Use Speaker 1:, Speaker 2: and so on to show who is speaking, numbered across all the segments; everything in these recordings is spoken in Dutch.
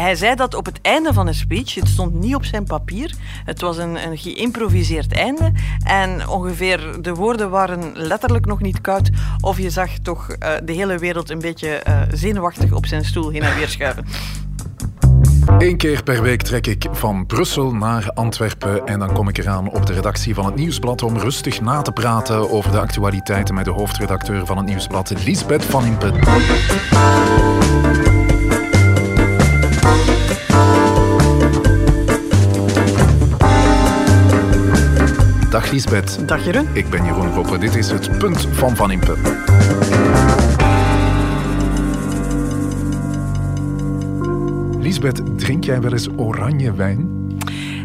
Speaker 1: hij zei dat op het einde van een speech. Het stond niet op zijn papier. Het was een, een geïmproviseerd einde. En ongeveer de woorden waren letterlijk nog niet koud. Of je zag toch uh, de hele wereld een beetje uh, zenuwachtig op zijn stoel heen en weer schuiven.
Speaker 2: Eén keer per week trek ik van Brussel naar Antwerpen en dan kom ik eraan op de redactie van het Nieuwsblad om rustig na te praten over de actualiteiten met de hoofdredacteur van het Nieuwsblad, Lisbeth van Impen. Dag Lisbeth.
Speaker 1: Dag Jeroen.
Speaker 2: Ik ben Jeroen Roppe. Dit is het punt van Van Impe. Lisbeth, drink jij wel eens oranje wijn?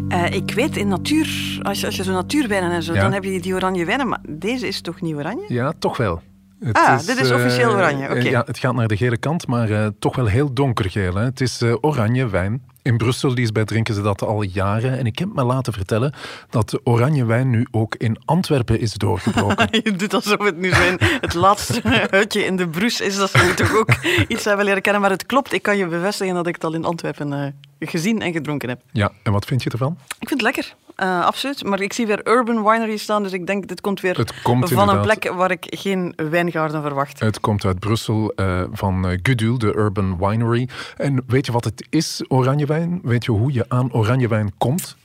Speaker 1: Uh, ik weet, in natuur, als je, als je zo natuurwijnen en zo, dan heb je die oranje wijnen, maar deze is toch niet oranje?
Speaker 2: Ja, toch wel.
Speaker 1: Het ah, is, dit is officieel oranje,
Speaker 2: uh, Ja, het gaat naar de gele kant, maar uh, toch wel heel donkergeel. Hè? Het is oranje wijn. In Brussel, Lisbeth, drinken ze dat al jaren. En ik heb me laten vertellen dat de oranje wijn nu ook in Antwerpen is doorgebroken.
Speaker 1: je doet alsof het nu zijn het laatste uitje in de broes is. Dat ze toch ook iets hebben leren kennen. Maar het klopt, ik kan je bevestigen dat ik het al in Antwerpen uh, gezien en gedronken heb.
Speaker 2: Ja, en wat vind je ervan?
Speaker 1: Ik vind het lekker. Uh, absoluut. Maar ik zie weer Urban Winery staan, dus ik denk dit komt weer van een plek waar ik geen wijngaarden verwacht.
Speaker 2: Het komt uit Brussel uh, van uh, Gudul, de Urban Winery. En weet je wat het is, oranjewijn? Weet je hoe je aan oranjewijn komt?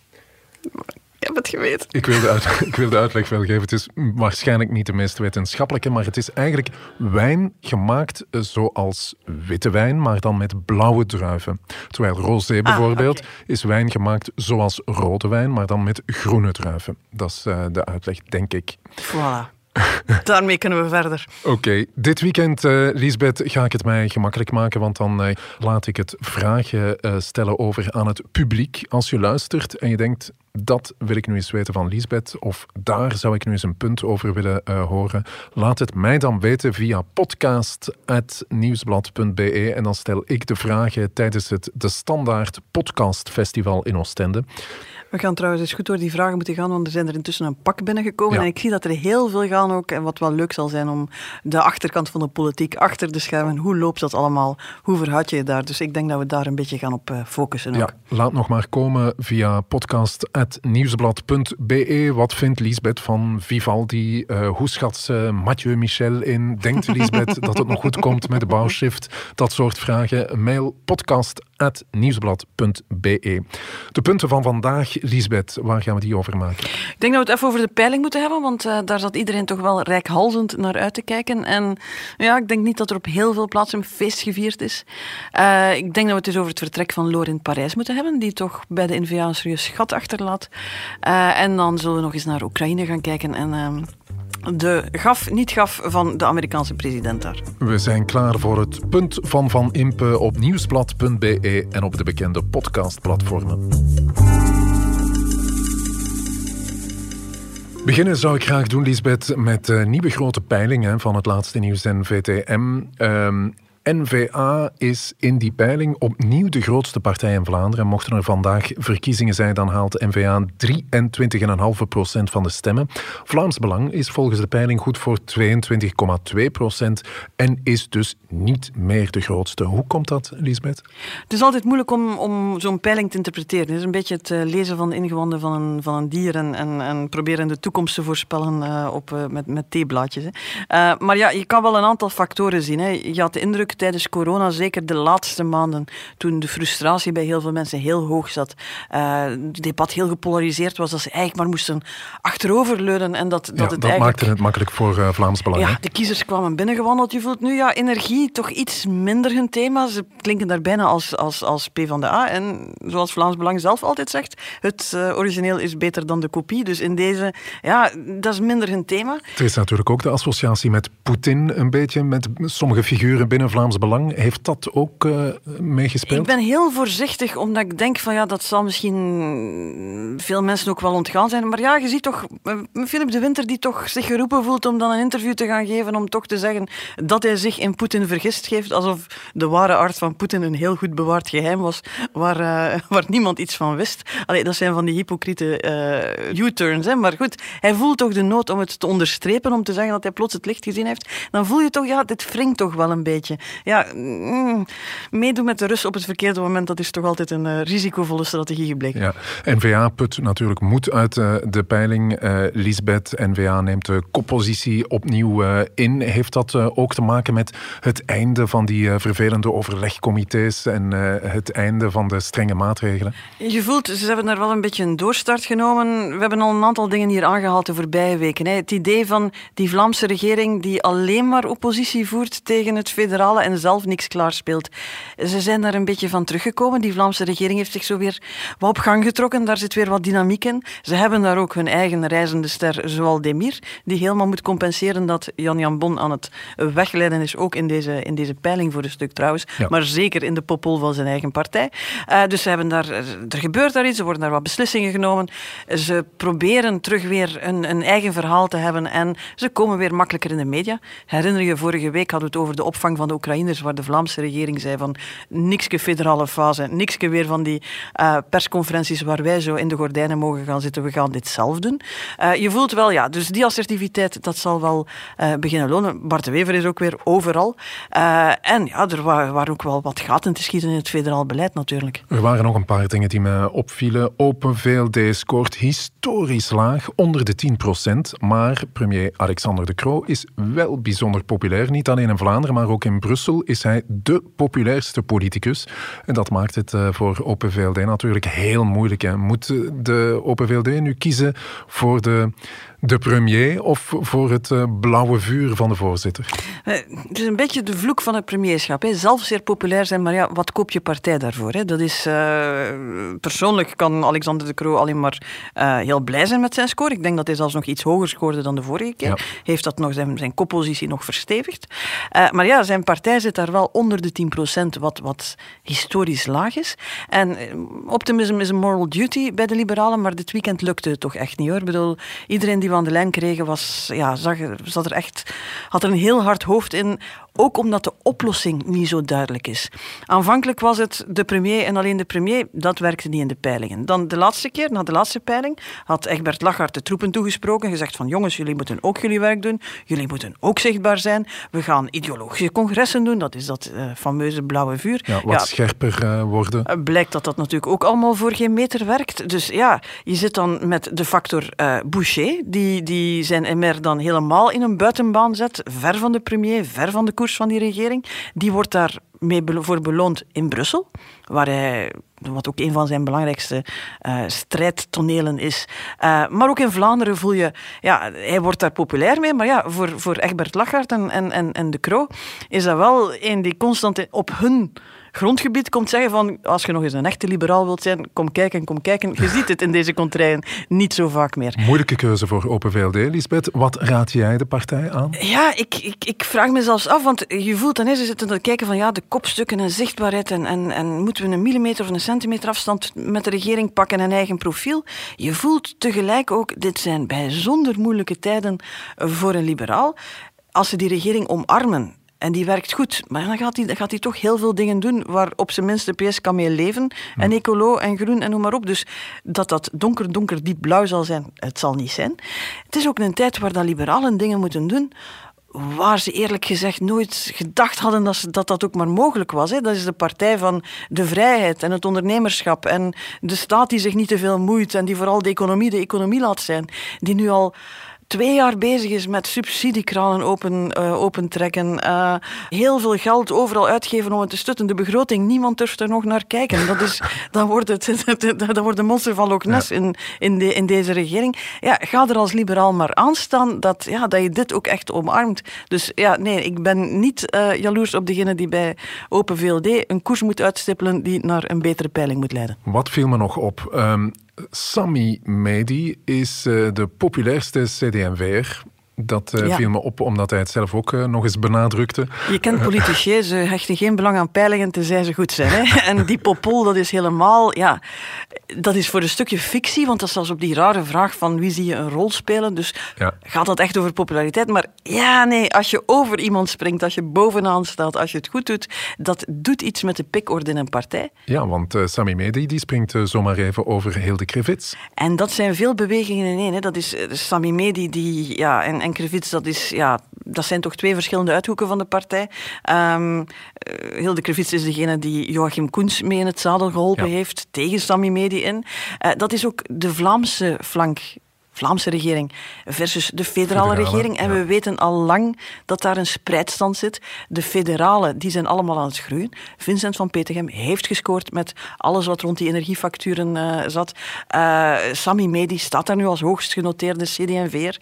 Speaker 1: Ik heb het geweten.
Speaker 2: Ik wil, de uit, ik wil de uitleg wel geven. Het is waarschijnlijk niet de meest wetenschappelijke, maar het is eigenlijk wijn gemaakt zoals witte wijn, maar dan met blauwe druiven. Terwijl rosé ah, bijvoorbeeld is wijn gemaakt zoals rode wijn, maar dan met groene druiven. Dat is uh, de uitleg, denk ik.
Speaker 1: Voilà. Daarmee kunnen we verder.
Speaker 2: Oké, dit weekend, uh, Lisbeth, ga ik het mij gemakkelijk maken, want dan uh, laat ik het vragen uh, stellen over aan het publiek. Als je luistert en je denkt, dat wil ik nu eens weten van Lisbeth, of daar zou ik nu eens een punt over willen horen, laat het mij dan weten via podcast.nieuwsblad.be en dan stel ik de vragen tijdens het De Standaard Podcast Festival in Oostende.
Speaker 1: We gaan trouwens eens goed door die vragen moeten gaan, want er zijn er intussen een pak binnengekomen. En ik zie dat er heel veel gaan ook. En wat wel leuk zal zijn om de achterkant van de politiek, achter de schermen. Hoe loopt dat allemaal? Hoe verhoud je je daar? Dus ik denk dat we daar een beetje gaan op uh, focussen. Ook.
Speaker 2: Ja, laat nog maar komen via podcast.nieuwsblad.be. Wat vindt Lisbeth van Vivaldi? Uh, hoe schat ze Mathieu Michel in? Denkt Lisbeth dat het nog goed komt met de bouwshift? Dat soort vragen. Mail podcast.nieuwsblad.be. De punten van vandaag Lisbeth, waar gaan we die over maken?
Speaker 1: Ik denk dat we het even over de peiling moeten hebben, want uh, daar zat iedereen toch wel rijkhalzend naar uit te kijken. En ja, ik denk niet dat er op heel veel plaatsen een feest gevierd is. Uh, ik denk dat we het dus over het vertrek van in Parijs moeten hebben, die toch bij de NVA een serieus gat achterlaat. Uh, en dan zullen we nog eens naar Oekraïne gaan kijken en ehm, de gaf, niet gaf van de Amerikaanse president daar.
Speaker 2: We zijn klaar voor het punt van Van Impe op nieuwsblad.be en op de bekende podcastplatformen. Beginnen zou ik graag doen, Lisbeth, met de nieuwe grote peiling van het laatste nieuws en VTM. Um, N-VA is in die peiling opnieuw de grootste partij in Vlaanderen. Mochten er vandaag verkiezingen zijn, dan haalt N-VA 23,5% van de stemmen. Vlaams Belang is volgens de peiling goed voor 22,2% en is dus niet meer de grootste. Hoe komt dat, Lisbeth?
Speaker 1: Het is altijd moeilijk om, om zo'n peiling te interpreteren. Het is een beetje het eh, lezen van de ingewanden van een, van een dier en, en, en proberen de toekomst te voorspellen uh, op, uh, met, met theeblaadjes. Maar ja, je kan wel een aantal factoren zien. Hè. Je had de indruk tijdens corona, zeker de laatste maanden, toen de frustratie bij heel veel mensen heel hoog zat, uh, het debat heel gepolariseerd was, dat ze eigenlijk maar moesten achteroverleunen. En dat, dat,
Speaker 2: ja,
Speaker 1: het
Speaker 2: dat maakte het makkelijk voor uh, Vlaams Belang.
Speaker 1: Ja, de kiezers kwamen binnengewandeld. Je voelt nu, ja, energie toch iets minder hun thema. Ze klinken daar bijna als, als, als P van de A. En zoals Vlaams Belang zelf altijd zegt, het uh, origineel is beter dan de kopie. Dus in deze, ja, dat is minder hun thema.
Speaker 2: Er is natuurlijk ook de associatie met Poetin een beetje, met sommige figuren binnen Vlaams Belang. Heeft dat ook uh, meegespeeld?
Speaker 1: Ik ben heel voorzichtig, omdat ik denk van ja, dat zal misschien veel mensen ook wel ontgaan zijn. Maar ja, je ziet toch uh, Philip de Winter die toch zich geroepen voelt om dan een interview te gaan geven, om toch te zeggen dat hij zich in Poetin vergist geeft, alsof de ware aard van Poetin een heel goed bewaard geheim was, waar, uh, waar niemand iets van wist. Allee, dat zijn van die hypocriete U-turns. Maar goed, hij voelt toch de nood om het te onderstrepen, om te zeggen dat hij plots het licht gezien heeft. Dan voel je toch, ja, dit wringt toch wel een beetje. Ja, mm, meedoen met de Russen op het verkeerde moment, dat is toch altijd een uh, risicovolle strategie gebleken.
Speaker 2: Ja. N-VA put natuurlijk moed uit uh, de peiling. Uh, Lisbeth, N-VA neemt de koppositie opnieuw in. Heeft dat ook te maken met het einde van die vervelende overlegcomité's en het einde van de strenge maatregelen?
Speaker 1: Je voelt, ze hebben daar wel een beetje een doorstart genomen. We hebben al een aantal dingen hier aangehaald de voorbije weken. Het idee van die Vlaamse regering die alleen maar oppositie voert tegen het federale en zelf niks klaarspeelt. Ze zijn daar een beetje van teruggekomen. Die Vlaamse regering heeft zich zo weer wat op gang getrokken. Daar zit weer wat dynamiek in. Ze hebben daar ook hun eigen reizende ster, zoals Demir, die helemaal moet compenseren dat Jan-Jan Bon aan het wegleiden is, ook in deze, in deze peiling voor een stuk trouwens, maar zeker in de popol van zijn eigen partij. Uh, dus ze hebben daar, er gebeurt daar iets, er worden daar wat beslissingen genomen. Ze proberen terug weer een, een eigen verhaal te hebben en ze komen weer makkelijker in de media. Herinner je, vorige week hadden we het over de opvang van de Waar de Vlaamse regering zei van nikske federale fase, nikske weer van die uh, persconferenties waar wij zo in de gordijnen mogen gaan zitten, we gaan dit zelf doen. Uh, je voelt wel, ja, dus die assertiviteit, dat zal wel uh, beginnen lonen. Bart de Wever is ook weer overal. en ja, er waren ook wel wat gaten te schieten in het federaal beleid natuurlijk.
Speaker 2: Er waren nog een paar dingen die me opvielen. Open VLD scoort historisch laag, onder de 10% maar premier Alexander De Croo is wel bijzonder populair. Niet alleen in Vlaanderen, maar ook in Brussel is hij de populairste politicus. En dat maakt het eh, voor Open VLD natuurlijk heel moeilijk. Hè. Moet de Open VLD nu kiezen voor de de premier of voor het uh, blauwe vuur van de voorzitter?
Speaker 1: Uh, het is een beetje de vloek van het premierschap. Hè. Zelf zeer populair zijn, maar ja, wat koop je partij daarvoor? Hè? Dat is, uh, persoonlijk kan Alexander de Croo alleen maar heel blij zijn met zijn score. Ik denk dat hij zelfs nog iets hoger scoorde dan de vorige keer. Ja. Heeft dat nog zijn, zijn koppositie nog verstevigd. maar ja, zijn partij zit daar wel onder de 10%, wat, wat historisch laag is. En optimism is een moral duty bij de liberalen, maar dit weekend lukte het toch echt niet hoor. Ik bedoel, iedereen die aan de lijn kregen, was, ja, zag, zat er echt, had er een heel hard hoofd in. Ook omdat de oplossing niet zo duidelijk is. Aanvankelijk was het de premier en alleen de premier. Dat werkte niet in de peilingen. Dan de laatste keer, na de laatste peiling, had Egbert Lachart de troepen toegesproken. Gezegd van jongens, jullie moeten ook jullie werk doen. Jullie moeten ook zichtbaar zijn. We gaan ideologische congressen doen. Dat is dat uh, fameuze blauwe vuur.
Speaker 2: Ja, wat ja, scherper uh, worden.
Speaker 1: Uh, blijkt dat dat natuurlijk ook allemaal voor geen meter werkt. Dus ja, je zit dan met de factor Boucher, die, die zijn MR dan helemaal in een buitenbaan zet. Ver van de premier, ver van de van die regering. Die wordt daar mee voor beloond in Brussel, waar hij, wat ook een van zijn belangrijkste uh, strijdtonelen is. Uh, maar ook in Vlaanderen voel je, ja, hij wordt daar populair mee, maar ja, voor, voor Egbert Lachart en, en, en, en de Croo is dat wel een die constant op hun grondgebied komt zeggen van als je nog eens een echte liberaal wilt zijn, kom kijken, kom kijken. Je ziet het in deze contraien niet zo vaak meer.
Speaker 2: Moeilijke keuze voor Open VLD, Lisbeth. Wat raad jij de partij aan?
Speaker 1: Ja, ik, ik, ik vraag me zelfs af, want je voelt dan, ze zitten te kijken van ja, de kopstukken en zichtbaarheid en, en, en moeten we een millimeter of een centimeter afstand met de regering pakken en eigen profiel. Je voelt tegelijk ook, dit zijn bijzonder moeilijke tijden voor een liberaal. Als ze die regering omarmen, en die werkt goed. Maar dan gaat hij, gaat toch heel veel dingen doen waar op zijn minst de PS kan mee leven. En ecolo en groen en noem maar op. Dus dat dat donker, donker, diep blauw zal zijn, het zal niet zijn. Het is ook een tijd waar dat liberalen dingen moeten doen waar ze eerlijk gezegd nooit gedacht hadden dat dat, dat ook maar mogelijk was. Hè. Dat is de partij van de vrijheid en het ondernemerschap en de staat die zich niet te veel moeit en die vooral de economie de economie laat zijn. Die nu al twee jaar bezig is met subsidiekranen open, uh, opentrekken. Uh, heel veel geld overal uitgeven om het te stutten. De begroting, niemand durft er nog naar kijken. Dat is, dan, wordt het, dan wordt de monster van Loch Ness in, in, de, in deze regering. Ja, ga er als liberaal maar aan staan dat, ja, dat je dit ook echt omarmt. Dus ja, nee, ik ben niet uh, jaloers op degene die bij Open VLD een koers moet uitstippelen die naar een betere peiling moet leiden.
Speaker 2: Wat viel me nog op? Um, Sami Medi is uh, de populairste CD&V'er dat uh, viel me op, omdat hij het zelf ook uh, nog eens benadrukte.
Speaker 1: Je kent politici, ze hechten geen belang aan peilingen tenzij ze goed zijn. Hè? En die popol, dat is helemaal... Ja, dat is voor een stukje fictie, want dat is zelfs op die rare vraag van wie zie je een rol spelen. Dus ja. gaat dat echt over populariteit? Maar ja, nee, als je over iemand springt, als je bovenaan staat, als je het goed doet, dat doet iets met de pikorde in een partij.
Speaker 2: Ja, want uh, Sami Medi die springt zomaar even over heel de krevits.
Speaker 1: En dat zijn veel bewegingen in één. Hè. Dat is Sami Medi die... Ja, en, en Krevits, dat, is, ja, dat zijn toch twee verschillende uithoeken van de partij. Um, Hilde Krevits is degene die Joachim Koens mee in het zadel geholpen heeft, tegen Sammy Medi in. Uh, dat is ook de Vlaamse flank Vlaamse regering versus de federale, regering. En we weten al lang dat daar een spreidstand zit. De federalen die zijn allemaal aan het groeien. Vincent van Petegem heeft gescoord met alles wat rond die energiefacturen uh, zat. Uh, Sami Medi staat daar nu als hoogst genoteerde CD&V'er.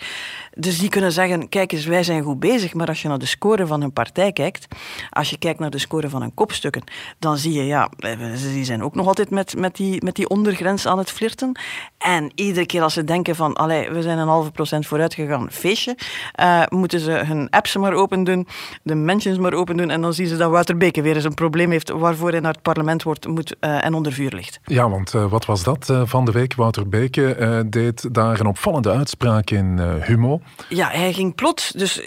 Speaker 1: Dus die kunnen zeggen, kijk eens, wij zijn goed bezig. Maar als je naar de score van een partij kijkt, als je kijkt naar de score van hun kopstukken, dan zie je, ja, die zijn ook nog altijd met, met, die, met die ondergrens aan het flirten. En iedere keer als ze denken van, allee, we zijn een halve procent vooruit gegaan, feestje, uh, moeten ze hun apps maar open doen, de mentions maar open doen, en dan zien ze dat Wouter Beke weer eens een probleem heeft waarvoor hij naar het parlement wordt, moet, uh, en onder vuur ligt.
Speaker 2: Ja, want uh, wat was dat van de week? Wouter Beke deed daar een opvallende uitspraak in Humo.
Speaker 1: Ja, hij ging plots, dus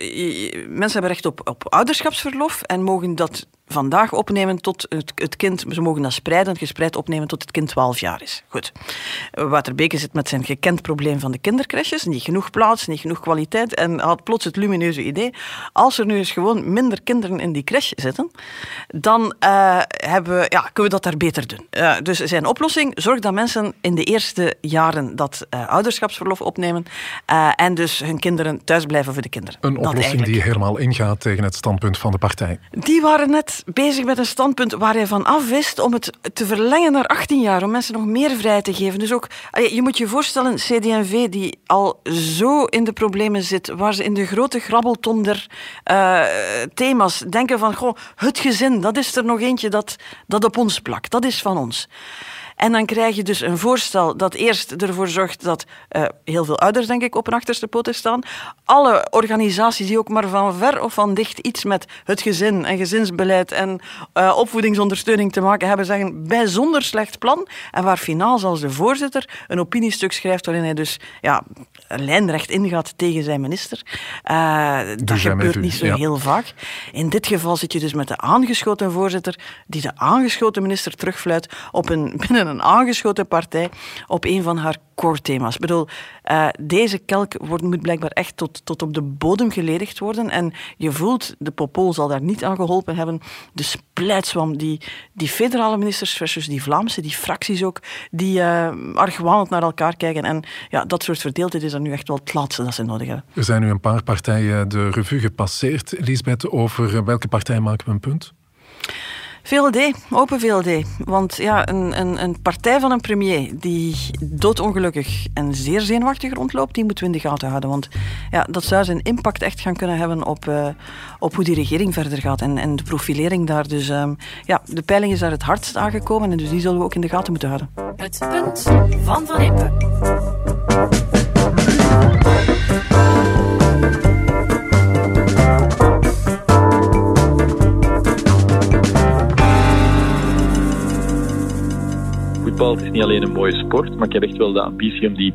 Speaker 1: mensen hebben recht op, op ouderschapsverlof en mogen dat vandaag opnemen tot het, het, kind, ze mogen dat spreiden, gespreid opnemen tot het kind 12 jaar is. Goed. Waterbeke zit met zijn gekend probleem van de kindercrèches, niet genoeg plaats, niet genoeg kwaliteit en had plots het lumineuze idee, als er nu eens gewoon minder kinderen in die crash zitten, dan uh, hebben, ja, kunnen we dat daar beter doen. Uh, dus zijn oplossing, zorg dat mensen in de eerste jaren dat uh, ouderschapsverlof opnemen en dus hun kinderen thuis blijven voor de kinderen.
Speaker 2: Een oplossing die helemaal ingaat tegen het standpunt van de partij.
Speaker 1: Die waren net bezig met een standpunt waar hij van af wist om het te verlengen naar 18 jaar, om mensen nog meer vrijheid te geven. Dus ook, je moet je voorstellen, CD&V die al zo in de problemen zit, waar ze in de grote grabbelton der uh, thema's denken van, goh, het gezin, dat is er nog eentje dat, dat op ons plakt, dat is van ons. En dan krijg je dus een voorstel dat eerst ervoor zorgt dat uh, heel veel ouders, denk ik, op een achterste poten staan. Alle organisaties die ook maar van ver of van dicht iets met het gezin en gezinsbeleid en uh, opvoedingsondersteuning te maken hebben, zeggen bijzonder slecht plan. En waar finaal zelfs de voorzitter een opiniestuk schrijft waarin hij dus ja, lijnrecht ingaat tegen zijn minister. Uh, dat gebeurt niet zo heel vaak. In dit geval zit je dus met de aangeschoten voorzitter die de aangeschoten minister terugfluit op een, binnen een aangeschoten partij op een van haar core thema's. Ik bedoel, uh, deze kelk wordt, moet blijkbaar echt tot, tot op de bodem geledigd worden. En je voelt, de Popol zal daar niet aan geholpen hebben. De splijtswam, die, die federale ministers versus die Vlaamse, die fracties ook, die uh, argwanend naar elkaar kijken. En ja, dat soort verdeeldheid is dan nu echt wel het laatste dat ze nodig hebben.
Speaker 2: Er zijn nu een paar partijen de revue gepasseerd. Lisbeth, over welke partij maken we een punt?
Speaker 1: VLD, open VLD. Want ja, een, een, een, partij van een premier die doodongelukkig en zeer zenuwachtig rondloopt, die moeten we in de gaten houden. Want ja, dat zou zijn impact echt gaan kunnen hebben op, uh, op hoe die regering verder gaat en, en de profilering daar. Dus um, ja, de peiling is daar het hardst aangekomen en dus die zullen we ook in de gaten moeten houden. Het punt van Van Impe.
Speaker 3: Voetbal is niet alleen een mooie sport, maar ik heb echt wel de ambitie om die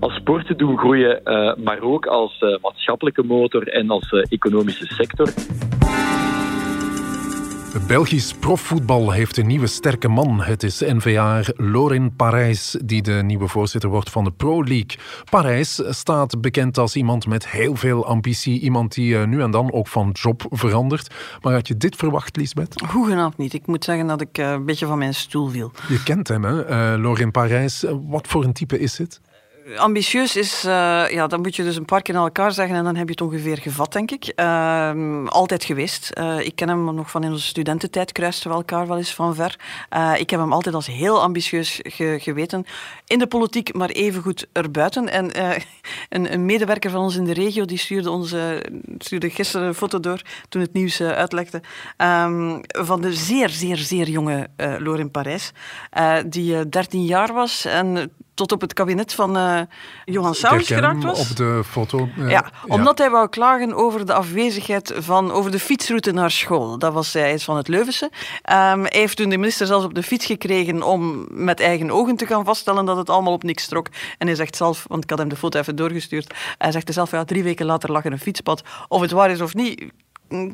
Speaker 3: als sport te doen groeien, uh, maar ook als uh, maatschappelijke motor en als uh, economische sector.
Speaker 2: Belgisch profvoetbal heeft een nieuwe sterke man. Het is NVA Lorin Parijs die de nieuwe voorzitter wordt van de Pro League. Parijs staat bekend als iemand met heel veel ambitie. Iemand die eh, nu en dan ook van job verandert. Maar had je dit verwacht, Lisbeth?
Speaker 1: Hoegenaamd niet. Ik moet zeggen dat ik eh, een beetje van mijn stoel viel.
Speaker 2: Je kent hem, hè? Uh, Lorin Parijs. Wat voor een type is het?
Speaker 1: Ambitieus is, uh, ja, dan moet je dus een paar keer naar elkaar zeggen en dan heb je het ongeveer gevat, denk ik. Uh, altijd geweest. Uh, ik ken hem nog van in onze studententijd, kruisten we elkaar wel eens van ver. Eh, ik heb hem altijd als heel ambitieus ge geweten. In de politiek, maar evengoed erbuiten. En een, een, medewerker van ons in de regio, die stuurde, stuurde gisteren een foto door toen het nieuws uitlekte. Um, van de zeer, zeer, zeer jonge Lorin Parijs. die 13 jaar was en tot op het kabinet van uh, Johan Saus geraakt was.
Speaker 2: op de foto.
Speaker 1: Uh, ja, omdat ja. hij wou klagen over de afwezigheid van, over de fietsroute naar school. Dat was hij van het Leuvense. Um, hij heeft toen de minister zelfs op de fiets gekregen om met eigen ogen te gaan vaststellen dat het allemaal op niks trok. En hij zegt zelf, want ik had hem de foto even doorgestuurd, hij zegt zelf, ja, drie weken later lag er een fietspad. Of het waar is of niet,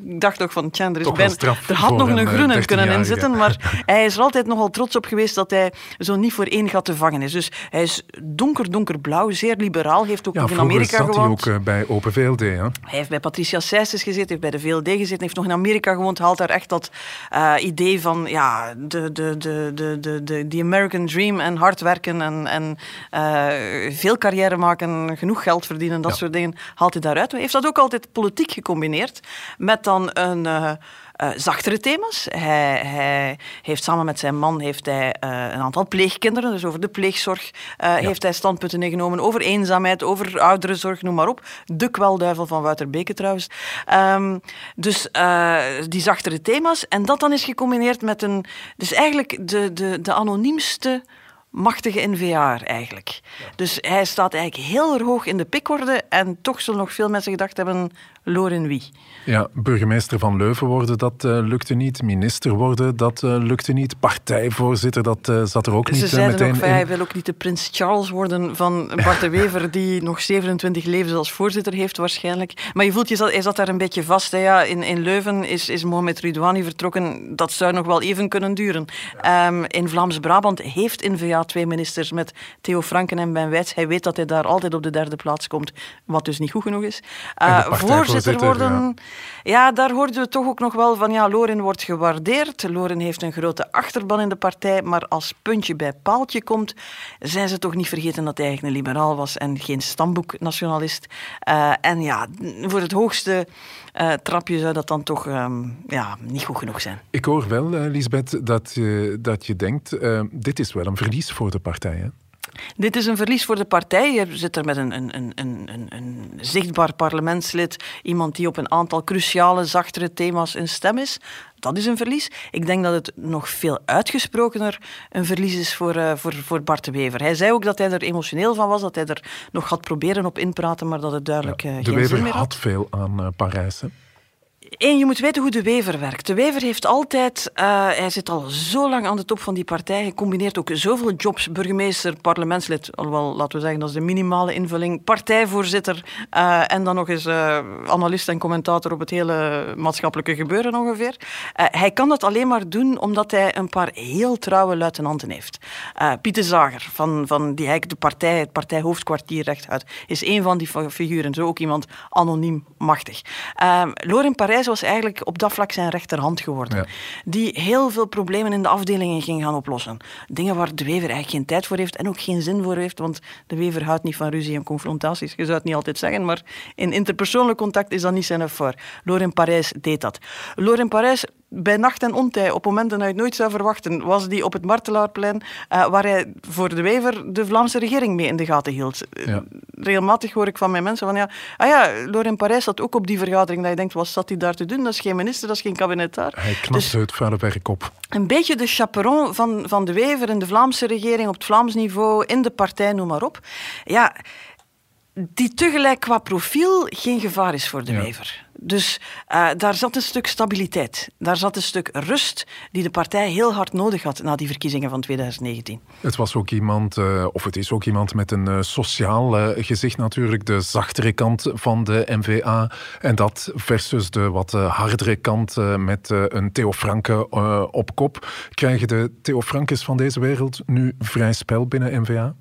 Speaker 1: dacht ook van, tja, er, is
Speaker 2: Toch straf
Speaker 1: er had nog
Speaker 2: een,
Speaker 1: een groene kunnen
Speaker 2: 13-jarige.
Speaker 1: inzitten, maar hij is er altijd nogal trots op geweest dat hij zo niet voor één gat te vangen is. Dus hij is donker, donkerblauw, zeer liberaal, heeft ook
Speaker 2: Ja,
Speaker 1: nog in Amerika
Speaker 2: zat hij
Speaker 1: gewoond.
Speaker 2: ook eh, bij Open VLD. Hè?
Speaker 1: Hij heeft bij Patricia Sijstes gezeten, heeft bij de VLD gezeten, heeft nog in Amerika gewoond, haalt daar echt dat eh, idee van ja, de, de, de, de, de, de, American Dream en hard werken en, en eh, veel carrière maken, genoeg geld verdienen, dat
Speaker 2: Ja.
Speaker 1: soort dingen, haalt hij daaruit. Hij heeft dat ook altijd politiek gecombineerd met dan een... eh, eh, zachtere thema's. Hij, hij heeft samen met zijn man heeft hij, eh, een aantal pleegkinderen, dus over de pleegzorg heeft hij standpunten ingenomen, over eenzaamheid, over ouderenzorg, noem maar op. De kwelduivel van Wouter Beke trouwens. Ehm, dus die zachtere thema's. En dat dan is gecombineerd met een... Dus eigenlijk de, de, de anoniemste machtige NVA eigenlijk. Dus hij staat eigenlijk heel erg hoog in de pikorde en toch zullen nog veel mensen gedacht hebben, Loren wie?
Speaker 2: Ja, burgemeester van Leuven worden, dat eh, lukte niet. Minister worden, dat eh, lukte niet. Partijvoorzitter, dat eh, zat er ook niet
Speaker 1: Ze zeiden
Speaker 2: meteen
Speaker 1: ook
Speaker 2: in.
Speaker 1: hij wil ook niet de prins Charles worden van Bart de Wever, die nog 27 levens als voorzitter heeft waarschijnlijk. Maar je voelt, je zat, hij zat daar een beetje vast. Hè. Ja, in, in Leuven is, is Mohamed Ridouani vertrokken. Dat zou nog wel even kunnen duren. Ehm, in Vlaams-Brabant heeft N-VA twee ministers met Theo Franken en Ben Wijts. Hij weet dat hij daar altijd op de derde plaats komt, wat dus niet goed genoeg is.
Speaker 2: En
Speaker 1: voorzitter worden...
Speaker 2: ja.
Speaker 1: Ja, daar hoorden we toch ook nog wel van, ja, Loren wordt gewaardeerd. Loren heeft een grote achterban in de partij, maar als puntje bij paaltje komt, zijn ze toch niet vergeten dat hij eigenlijk een liberaal was en geen stamboeknationalist. Eh, en ja, voor het hoogste eh, trapje zou dat dan toch ehm, ja, niet goed genoeg zijn.
Speaker 2: Ik hoor wel, eh, Lisbeth, dat je, dat je denkt, dit is wel een verlies voor de partij. Hè?
Speaker 1: Dit is een verlies voor de partij. Je zit er met een, een, een, een, zichtbaar parlementslid, iemand die op een aantal cruciale, zachtere thema's een stem is. Dat is een verlies. Ik denk dat het nog veel uitgesprokener een verlies is voor, eh, voor, voor Bart de Wever. Hij zei ook dat hij er emotioneel van was, dat hij er nog had proberen op inpraten, maar dat het duidelijk eh,
Speaker 2: de
Speaker 1: geen zin meer had.
Speaker 2: had veel aan eh, Parijs. Hè?
Speaker 1: Eén, je moet weten hoe de Wever werkt. De Wever heeft altijd, eh, hij zit al zo lang aan de top van die partij, hij combineert ook zoveel jobs, burgemeester, parlementslid, alhoewel, laten we zeggen, dat is de minimale invulling, partijvoorzitter eh, en dan nog eens eh, analist en commentator op het hele maatschappelijke gebeuren ongeveer. Hij kan dat alleen maar doen omdat hij een paar heel trouwe luitenanten heeft. Pieter Zager, van, van die eigenlijk de partij, het partijhoofdkwartier rechtuit, is een van die fi- figuren. Zo ook iemand anoniem machtig. Loren Parijs was eigenlijk op dat vlak zijn rechterhand geworden.
Speaker 2: Ja.
Speaker 1: Die heel veel problemen in de afdelingen ging gaan oplossen. Dingen waar de Wever eigenlijk geen tijd voor heeft en ook geen zin voor heeft, want de Wever houdt niet van ruzie en confrontaties. Je zou het niet altijd zeggen, maar in interpersoonlijk contact is dat niet zijn voor. Loren Parijs deed dat. Loren Parijs bij nacht en ontij, op momenten dat je het nooit zou verwachten, was die op het Martelaarplein, eh, waar hij voor de Wever de Vlaamse regering mee in de gaten hield.
Speaker 2: Ja.
Speaker 1: Regelmatig hoor ik van mijn mensen van ja, ah ja, Laurent Parijs zat ook op die vergadering, dat je denkt, wat zat hij daar te doen? Dat is geen minister, dat is geen kabinetaar.
Speaker 2: Hij knapte
Speaker 1: Dus
Speaker 2: het vuile werk op.
Speaker 1: een beetje de chaperon van, van de Wever in de Vlaamse regering, op het Vlaams niveau, in de partij, noem maar op. Ja, die tegelijk qua profiel geen gevaar is voor de
Speaker 2: Ja.
Speaker 1: Wever. Dus eh, daar zat een stuk stabiliteit. Daar zat een stuk rust die de partij heel hard nodig had na die verkiezingen van 2019.
Speaker 2: Het was ook iemand, eh, of het is ook iemand met een eh, sociaal gezicht natuurlijk, de zachtere kant van de NVA. En dat versus de wat hardere kant met een Theo Franke op kop. Krijgen de Theo Frankes van deze wereld nu vrij spel binnen NVA?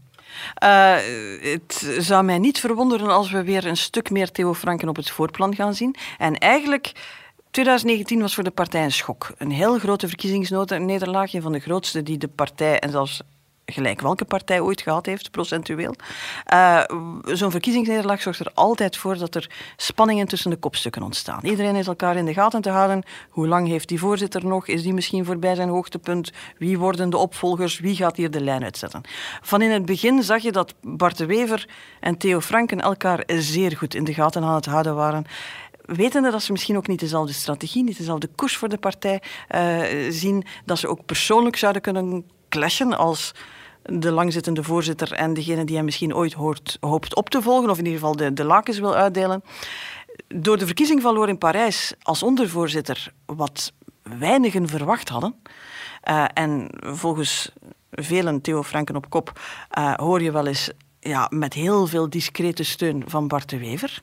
Speaker 1: Eh, het zou mij niet verwonderen als we weer een stuk meer Theo Franken op het voorplan gaan zien. En eigenlijk, 2019 was voor de partij een schok. Een heel grote verkiezingsnederlaag, een van de grootste die de partij, en zelfs gelijk welke partij ooit gehad heeft, procentueel. Eh, Zo'n verkiezingsnederlaag zorgt er altijd voor dat er spanningen tussen de kopstukken ontstaan. Iedereen is elkaar in de gaten te houden. Hoe lang heeft die voorzitter nog? Is die misschien voorbij zijn hoogtepunt? Wie worden de opvolgers? Wie gaat hier de lijn uitzetten? Van in het begin zag je dat Bart de Wever en Theo Franken elkaar zeer goed in de gaten aan het houden waren wetende dat ze misschien ook niet dezelfde strategie, niet dezelfde koers voor de partij eh, zien, dat ze ook persoonlijk zouden kunnen clashen als de langzittende voorzitter en degene die hij misschien ooit hoort, hoopt op te volgen, of in ieder geval de, de lakens wil uitdelen. Door de verkiezing van Loren Parijs als ondervoorzitter, wat weinigen verwacht hadden, uh, en volgens velen, Theo Franken op kop, uh, hoor je wel eens ja, met heel veel discrete steun van Bart de Wever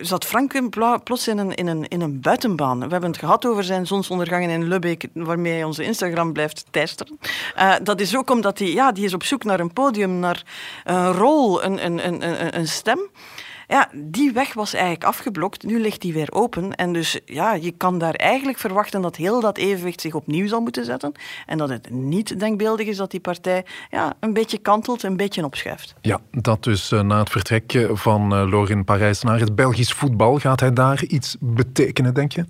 Speaker 1: zat Frank plots in een, in, een, in een buitenbaan. We hebben het gehad over zijn zonsondergangen in Lubbeek, waarmee hij onze Instagram blijft teisteren. Uh, dat is ook omdat hij, ja, die is op zoek naar een podium, naar een rol, een, een, een, een stem. Ja, die weg was eigenlijk afgeblokt. Nu ligt die weer open. En dus ja, je kan daar eigenlijk verwachten dat heel dat evenwicht zich opnieuw zal moeten zetten. En dat het niet denkbeeldig is dat die partij ja, een beetje kantelt, een beetje opschuift.
Speaker 2: Ja, dat dus uh, na het vertrek van uh, Lorin Parijs naar het Belgisch voetbal. Gaat hij daar iets betekenen, denk je?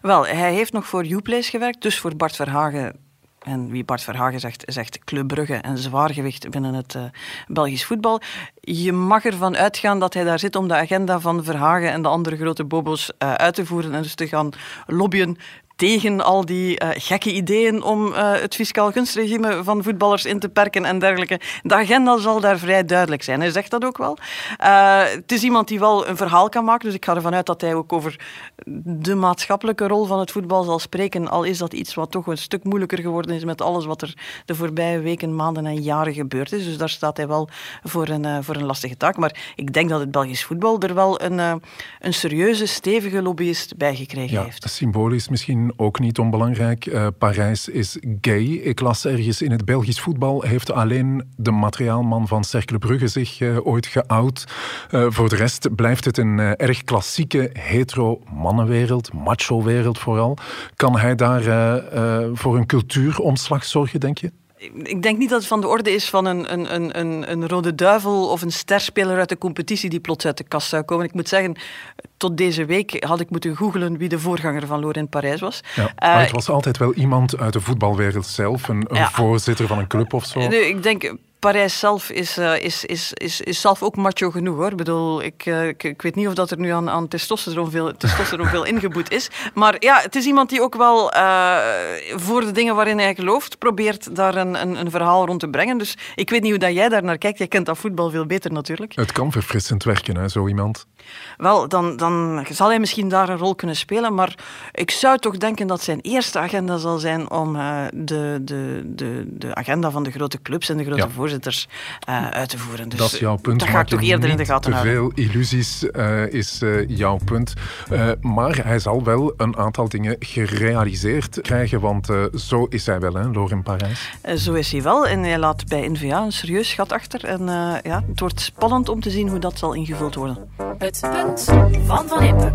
Speaker 1: Wel, hij heeft nog voor Uplace gewerkt, dus voor Bart Verhagen en wie Bart Verhagen zegt, zegt Club Brugge en zwaargewicht binnen het uh, Belgisch voetbal. Je mag ervan uitgaan dat hij daar zit om de agenda van Verhagen en de andere grote bobo's uh, uit te voeren en dus te gaan lobbyen tegen al die uh, gekke ideeën om uh, het fiscaal gunstregime van voetballers in te perken en dergelijke. De agenda zal daar vrij duidelijk zijn. Hij zegt dat ook wel. Uh, het is iemand die wel een verhaal kan maken, dus ik ga ervan uit dat hij ook over de maatschappelijke rol van het voetbal zal spreken, al is dat iets wat toch een stuk moeilijker geworden is met alles wat er de voorbije weken, maanden en jaren gebeurd is. Dus daar staat hij wel voor een, voor een lastige taak. Maar ik denk dat het Belgisch voetbal er wel een, een serieuze, stevige lobbyist bij gekregen
Speaker 2: ja,
Speaker 1: heeft.
Speaker 2: Symbolisch misschien ook niet onbelangrijk. Uh, Parijs is gay. Ik las ergens in het Belgisch voetbal heeft alleen de materiaalman van Cercle Brugge zich uh, ooit geout. Uh, voor de rest blijft het een erg klassieke hetero-mannenwereld, macho-wereld vooral. Kan hij daar voor een cultuuromslag zorgen, denk je?
Speaker 1: Ik denk niet dat het van de orde is van een, een, een, een rode duivel of een sterspeler uit de competitie die plots uit de kast zou komen. Ik moet zeggen, tot deze week had ik moeten googelen wie de voorganger van Laurent Parijs was.
Speaker 2: Ja, maar het was altijd wel iemand uit de voetbalwereld zelf, een, een ja, voorzitter van een club of zo.
Speaker 1: Nee, ik denk Parijs zelf is, uh, is, is, is, is zelf ook macho genoeg hoor. Ik bedoel, ik, uh, ik, ik, weet niet of dat er nu aan, aan testosteron, veel, testosteron veel ingeboet is. Maar ja, het is iemand die ook wel uh, voor de dingen waarin hij gelooft, probeert daar een, een, een, verhaal rond te brengen. Dus ik weet niet hoe dat jij daar naar kijkt. Jij kent dat voetbal veel beter natuurlijk.
Speaker 2: Het kan verfrissend werken, hè, zo iemand.
Speaker 1: Wel, dan, dan zal hij misschien daar een rol kunnen spelen. Maar ik zou toch denken dat zijn eerste agenda zal zijn om de, de, de, de agenda van de grote clubs en de grote ja. Voorzitters uh, uit te voeren.
Speaker 2: Dus dat is jouw punt.
Speaker 1: Dat ga ik toch eerder in de gaten
Speaker 2: te veel illusies uh, is uh, jouw punt. maar hij zal wel een aantal dingen gerealiseerd krijgen, want zo is hij wel, hè, Loren Parijs.
Speaker 1: zo is hij wel en hij laat bij NVA een serieus gat achter. En ja, het wordt spannend om te zien hoe dat zal ingevuld worden.
Speaker 4: Het punt van Van Impe.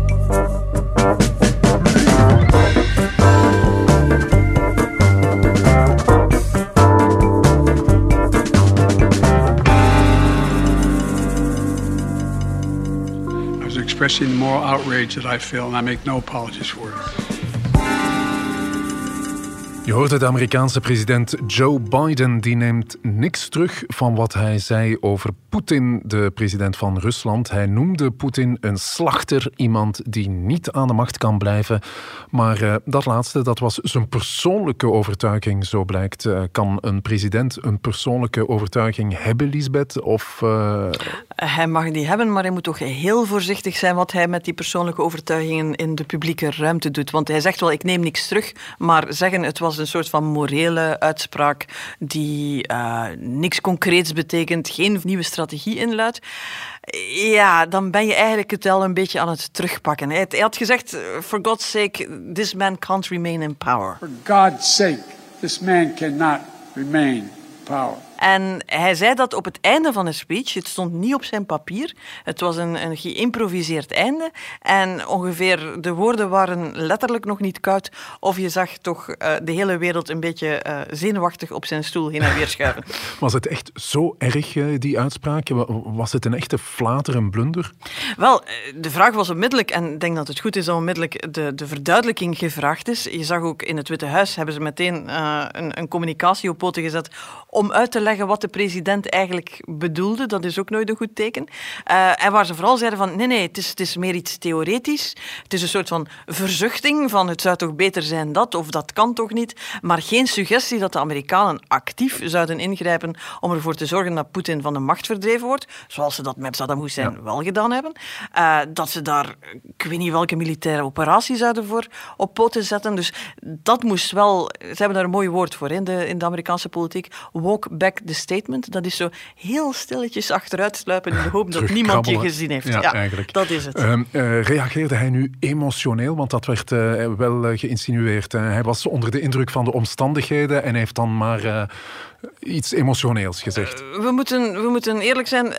Speaker 5: Expressing the moral outrage that I feel, and I make no apologies for it.
Speaker 2: Je hoorde de Amerikaanse president Joe Biden, die neemt niks terug van wat hij zei over Poetin, de president van Rusland. Hij noemde Poetin een slachter, iemand die niet aan de macht kan blijven. Maar uh, dat laatste, dat was zijn persoonlijke overtuiging, zo blijkt. Uh, kan een president een persoonlijke overtuiging hebben, Lisbeth? Of, uh...
Speaker 1: Hij mag die hebben, maar hij moet toch heel voorzichtig zijn wat hij met die persoonlijke overtuigingen in de publieke ruimte doet. Want hij zegt wel, ik neem niks terug, maar zeggen het was een soort van morele uitspraak die uh, niks concreets betekent, geen nieuwe strategie inluidt. Ja, dan ben je eigenlijk het wel een beetje aan het terugpakken. Hij had gezegd, for God's sake, this man can't remain in power.
Speaker 5: For God's sake, this man cannot remain in power.
Speaker 1: En hij zei dat op het einde van de speech. Het stond niet op zijn papier. Het was een, een geïmproviseerd einde. En ongeveer de woorden waren letterlijk nog niet koud. Of je zag toch uh, de hele wereld een beetje uh, zenuwachtig op zijn stoel heen en weer schuiven.
Speaker 2: Was het echt zo erg, uh, die uitspraak? Was het een echte flater, een blunder?
Speaker 1: Wel, de vraag was onmiddellijk, en ik denk dat het goed is dat onmiddellijk de, de verduidelijking gevraagd is. Je zag ook in het Witte Huis hebben ze meteen een, een communicatie op poten gezet om uit te leggen wat de president eigenlijk bedoelde. Dat is ook nooit een goed teken. Uh, en waar ze vooral zeiden van nee, nee, het is, het is meer iets theoretisch. Het is een soort van verzuchting van het zou toch beter zijn dat of dat kan toch niet. Maar geen suggestie dat de Amerikanen actief zouden ingrijpen om ervoor te zorgen dat Poetin van de macht verdreven wordt. Zoals ze dat met Saddam Hussein ja. wel gedaan hebben. Uh, dat ze daar, ik weet niet welke militaire operatie zouden voor op poten zetten. Dus dat moest wel, ze hebben daar een mooi woord voor in de, in de Amerikaanse politiek, walk back the statement. Dat is zo heel stilletjes achteruit sluipen in de hoop dat niemand je gezien heeft.
Speaker 2: Ja, eigenlijk.
Speaker 1: dat is het.
Speaker 2: Eh, reageerde hij nu emotioneel? Want dat werd eh, wel eh, geïnsinueerd. Hij was onder de indruk van de omstandigheden en heeft dan maar iets emotioneels gezegd.
Speaker 1: we, moeten, we moeten eerlijk zijn.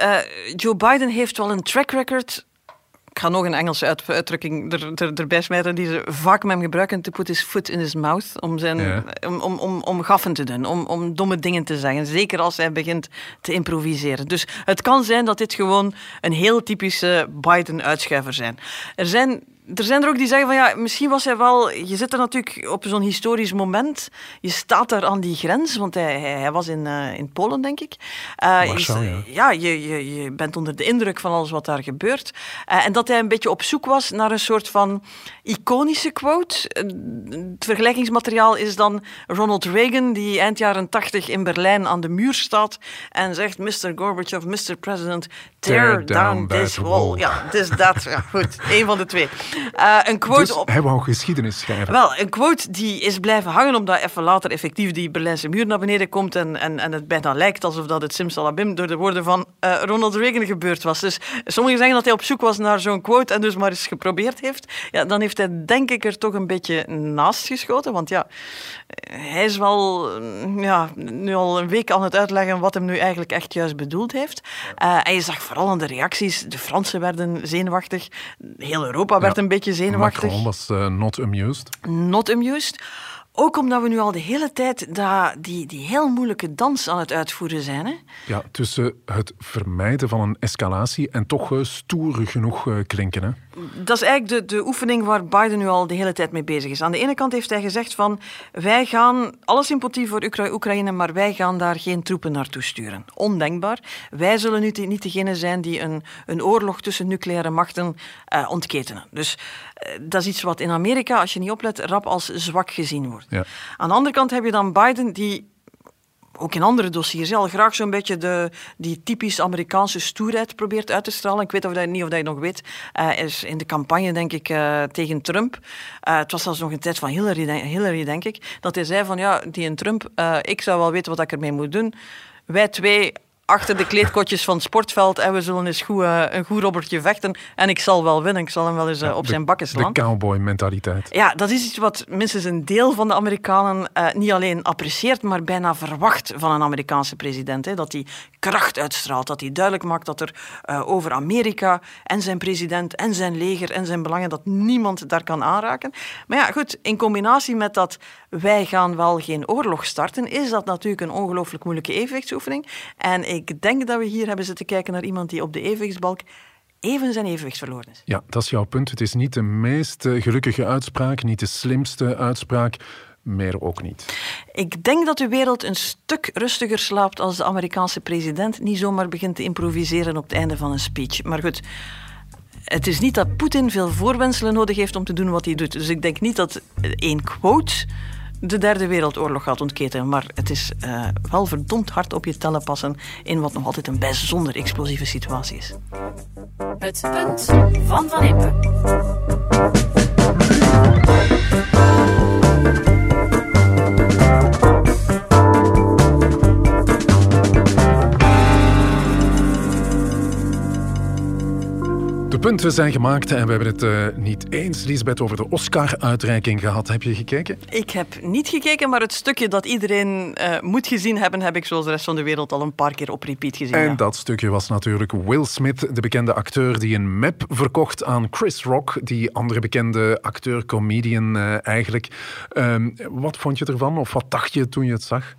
Speaker 1: Joe Biden heeft wel een track record. Ik ga nog een Engelse uit- uitdrukking er, er, erbij smijten die ze vaak met hem gebruiken. To put his foot in his mouth. Om, zijn,
Speaker 2: Ja.
Speaker 1: om, om, om, om gaffen te doen. Om, om domme dingen te zeggen. Zeker als hij begint te improviseren. Dus het kan zijn dat dit gewoon een heel typische Biden-uitschuiver zijn. Er zijn er zijn er ook die zeggen van ja, misschien was hij wel. Je zit er natuurlijk op zo'n historisch moment. Je staat daar aan die grens, want hij, hij, hij was in, eh, in Polen, denk ik. Eh, je
Speaker 2: Warschau,
Speaker 1: is-
Speaker 2: ja.
Speaker 1: je, je, je bent onder de indruk van alles wat daar gebeurt. Eh, en dat hij een beetje op zoek was naar een soort van iconische quote. Eh, Het vergelijkingsmateriaal is dan Ronald Reagan, die eind jaren tachtig in Berlijn aan de muur staat en zegt: Mr. Gorbachev, Mr. President, tear,
Speaker 2: Tear down
Speaker 1: this wall.
Speaker 2: wall.
Speaker 1: Ja, dus dat. Ja, goed, één van de twee. Eh, een quote
Speaker 2: Dus
Speaker 1: op.
Speaker 2: hij wou geschiedenis schrijven.
Speaker 1: Wel, een quote die is blijven hangen omdat even later effectief die Berlijnse muur naar beneden komt en, en, en het bijna lijkt alsof dat het simsalabim door de woorden van eh, Ronald Reagan gebeurd was. Dus sommigen zeggen dat hij op zoek was naar zo'n quote en dus maar eens geprobeerd heeft. Ja, dan heeft hij denk ik er toch een beetje naast geschoten, want ja, hij is wel mm, ja, nu al een week aan het uitleggen wat hem nu eigenlijk echt juist bedoeld heeft. Eh, en je zag vooral aan de reacties, de Fransen werden zenuwachtig, heel Europa werd
Speaker 2: Ja.
Speaker 1: een beetje zenuwachtig
Speaker 2: Macron was eh, not amused.
Speaker 1: not amused. Ook omdat we nu al de hele tijd dat, die, die heel moeilijke dans aan het uitvoeren zijn. Hè?
Speaker 2: Ja, tussen het vermijden van een escalatie en toch eh, stoer genoeg eh, klinken. Hè?
Speaker 1: Dat is eigenlijk de, de oefening waar Biden nu al de hele tijd mee bezig is. Aan de ene kant heeft hij gezegd van wij gaan alle sympathie voor Oekra- Oekraïne, maar wij gaan daar geen troepen naartoe sturen. Ondenkbaar. Wij zullen nu niet degene zijn die een, een oorlog tussen nucleaire machten eh, ontketenen. Dus eh, dat is iets wat in Amerika, als je niet oplet, rap als zwak gezien wordt.
Speaker 2: Ja.
Speaker 1: Aan de andere kant heb je dan Biden die ook in andere dossiers al graag zo'n beetje de, die typisch Amerikaanse stoerheid probeert uit te stralen. Ik weet of dat, niet of dat je nog weet. eh, is in de campagne, denk ik, eh, tegen Trump. eh, het was zelfs nog een tijd van Hillary, Hillary, denk ik. Dat hij zei van, ja, die en Trump, ik zou wel weten wat ik ermee moet doen. Wij twee achter de kleedkotjes van het sportveld en we zullen eens goed, eh, een goed robbertje vechten. En ik zal wel winnen. Ik zal hem wel eens eh, op
Speaker 2: De-
Speaker 1: zijn bakken slaan.
Speaker 2: De cowboy-mentaliteit.
Speaker 1: Ja, dat is iets wat minstens een deel van de Amerikanen eh, niet alleen apprecieert, maar bijna verwacht van een Amerikaanse president. Hè. Dat hij kracht uitstraalt, dat hij duidelijk maakt dat er over Amerika en zijn president en zijn leger en zijn belangen, dat niemand daar kan aanraken. Maar ja, goed, in combinatie met dat wij gaan wel geen oorlog starten, is dat natuurlijk een ongelooflijk moeilijke evenwichtsoefening. En ik denk dat we hier hebben zitten kijken naar iemand die op de evenwichtsbalk even zijn evenwicht verloren is.
Speaker 2: Ja, dat is jouw punt. Het is niet de meest eh, gelukkige uitspraak, niet de slimste uitspraak, meer ook niet.
Speaker 1: Ik denk dat de wereld een stuk rustiger slaapt als de Amerikaanse president niet zomaar begint te improviseren op het einde van een speech. Maar goed, het is niet dat Poetin veel voorwenselen nodig heeft om te doen wat hij doet. Dus ik denk niet dat één quote de derde wereldoorlog gaat ontketenen. Maar het is eh, wel verdomd hard op je tellen passen in wat nog altijd een bijzonder explosieve situatie is.
Speaker 4: Het punt van Van Impe.
Speaker 2: Punten zijn gemaakt en we hebben het eh, niet eens, Lisbeth, over de Oscar-uitreiking gehad. Heb je gekeken?
Speaker 1: Ik heb niet gekeken, maar het stukje dat iedereen eh, moet gezien hebben, heb ik zoals de rest van de wereld al een paar keer op repeat gezien.
Speaker 2: En
Speaker 1: ja.
Speaker 2: dat stukje was natuurlijk Will Smith, de bekende acteur die een map verkocht aan Chris Rock, die andere bekende acteur, comedian eh, eigenlijk. Ehm, wat vond je ervan of wat dacht je toen je het zag?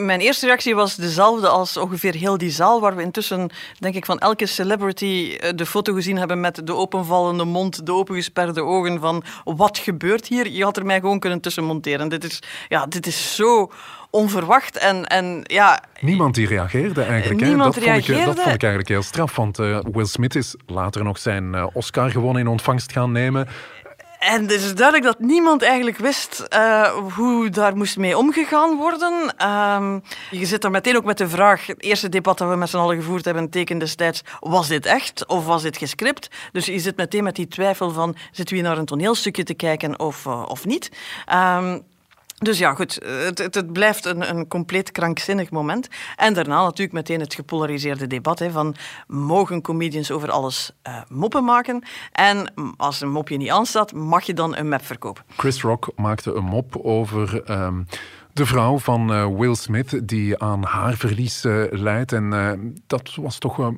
Speaker 1: Mijn eerste reactie was dezelfde als ongeveer heel die zaal, waar we intussen, denk ik, van elke celebrity de foto gezien hebben met de openvallende mond, de opengesperde ogen van wat gebeurt hier? Je had er mij gewoon kunnen tussen monteren. Dit is, ja, dit is zo onverwacht en, en ja,
Speaker 2: Niemand die reageerde eigenlijk. hè?
Speaker 1: Niemand
Speaker 2: dat, vond ik, dat
Speaker 1: reageerde.
Speaker 2: vond ik eigenlijk heel straf, want eh, Will Smith is later nog zijn eh, Oscar gewoon in ontvangst gaan nemen.
Speaker 1: En het is duidelijk dat niemand eigenlijk wist eh, hoe daar moest mee omgegaan worden. Ehm, je zit er meteen ook met de vraag, het eerste debat dat we met z'n allen gevoerd hebben, teken destijds, was dit echt of was dit gescript? Dus je zit meteen met die twijfel van, zitten we naar een toneelstukje te kijken of, eh, of niet? Ehm, Dus ja, goed, het, het, het blijft een, een, compleet krankzinnig moment. En daarna natuurlijk meteen het gepolariseerde debat hè, van mogen comedians over alles uh, moppen maken? En als een mopje niet aanstaat, mag je dan een map verkopen?
Speaker 2: Chris Rock maakte een mop over... Um de vrouw van uh, Will Smith, die aan haarverlies uh, leidt. En uh, dat was toch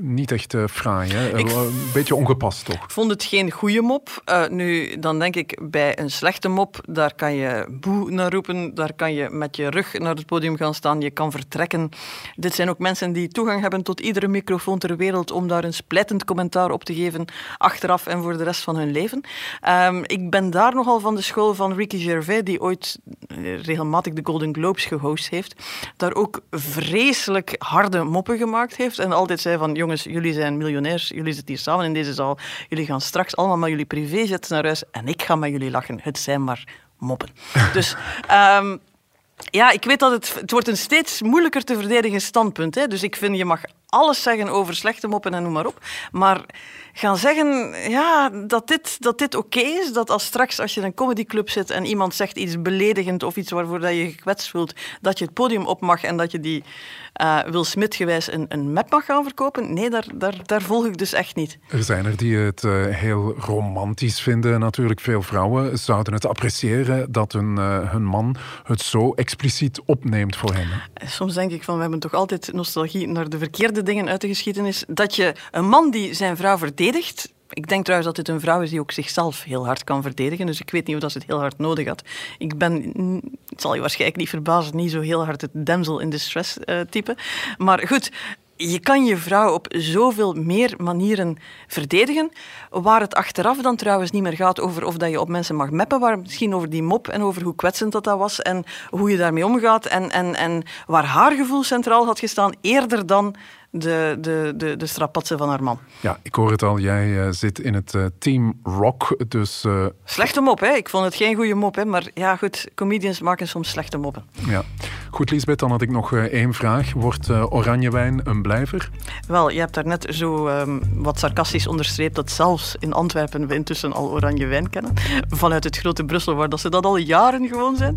Speaker 2: niet echt fraai. Hè? Ik een beetje ongepast, toch?
Speaker 1: Ik vond het geen goede mop. nu, dan denk ik bij een slechte mop, daar kan je boe naar roepen. Daar kan je met je rug naar het podium gaan staan. Je kan vertrekken. Dit zijn ook mensen die toegang hebben tot iedere microfoon ter wereld om daar een splijtend commentaar op te geven, achteraf en voor de rest van hun leven. Um, ik ben daar nogal van de school van Ricky Gervais, die ooit regelmatig de Golden Globes gehost heeft, daar ook vreselijk harde moppen gemaakt heeft en altijd zei van jongens, jullie zijn miljonairs, jullie zitten hier samen in deze zaal, jullie gaan straks allemaal met jullie privéjets naar huis en ik ga met jullie lachen. Het zijn maar moppen. dus... Um, ja, ik weet dat het, het wordt een steeds moeilijker te verdedigen standpunt. Hè? Dus ik vind, je mag alles zeggen over slechte moppen en noem maar op. Maar gaan zeggen ja, dat dit, dat dit oké is, dat als straks als je in een comedyclub zit en iemand zegt iets beledigend of iets waarvoor dat je gekwetst voelt, dat je het podium op mag en dat je die uh, Will Smith gewijs een, een map mag gaan verkopen. Nee, daar, daar, daar volg ik dus echt niet.
Speaker 2: Er zijn er die het uh, heel romantisch vinden. Natuurlijk, veel vrouwen zouden het appreciëren dat hun, uh, hun man het zo expliciet opneemt voor hen.
Speaker 1: Soms denk ik van, we hebben toch altijd nostalgie naar de verkeerde dingen uit de geschiedenis. Dat je een man die zijn vrouw verdedigt, ik denk trouwens dat dit een vrouw is die ook zichzelf heel hard kan verdedigen. Dus ik weet niet of dat ze het heel hard nodig had. Ik ben, het zal je waarschijnlijk niet verbazen, niet zo heel hard het damsel in distress uh, type. Maar goed, je kan je vrouw op zoveel meer manieren verdedigen. Waar het achteraf dan trouwens niet meer gaat over of dat je op mensen mag meppen, maar misschien over die mop en over hoe kwetsend dat, dat was en hoe je daarmee omgaat en, en, en waar haar gevoel centraal had gestaan, eerder dan de, de, de, de strapatsen van haar man.
Speaker 2: Ja, ik hoor het al. Jij uh, zit in het uh, team rock, dus... Uh...
Speaker 1: Slechte mop, hè. Ik vond het geen goede mop, hè. Maar ja, goed, comedians maken soms slechte moppen.
Speaker 2: Ja. Goed, Lisbeth, dan had ik nog één vraag. Wordt oranjewijn een blijver?
Speaker 1: Wel, je hebt daarnet zo um, wat sarcastisch onderstreept dat zelfs in Antwerpen we intussen al oranje wijn kennen. Vanuit het grote Brussel, waar dat ze dat al jaren gewoon zijn.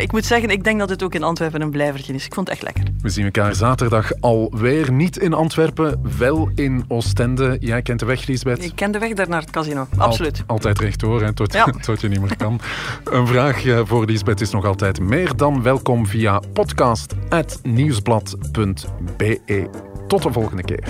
Speaker 1: ik moet zeggen, ik denk dat het ook in Antwerpen een blijvertje is. Ik vond het echt lekker.
Speaker 2: We zien elkaar zaterdag alweer niet in Antwerpen, wel in Oostende. Jij kent de weg, Liesbeth?
Speaker 1: Ik ken de weg daar naar het casino, absoluut.
Speaker 2: altijd rechtdoor, hè, tot, tot je niet meer kan. Een vraag eh, voor Liesbeth is nog altijd meer dan welkom via podcast.nieuwsblad.be. Tot de volgende keer.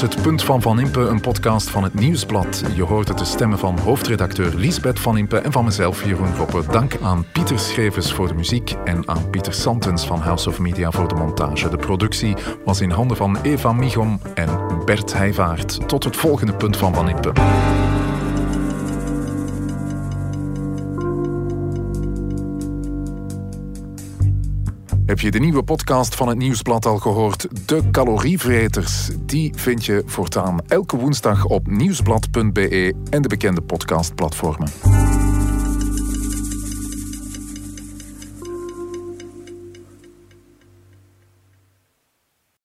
Speaker 2: Het Punt van Van Impe, een podcast van het Nieuwsblad. Je hoorde de stemmen van hoofdredacteur Liesbeth Van Impe en van mezelf, Jeroen Roppe. Dank aan Pieter Schrevers voor de muziek en aan Pieter Santens van House of Media voor de montage. De productie was in handen van Eva Michom en Bert Heijvaart. Tot het volgende Punt van Van Impe. Heb je de nieuwe podcast van het Nieuwsblad al gehoord? De calorievreters. Die vind je voortaan elke woensdag op nieuwsblad.be en de bekende podcastplatformen.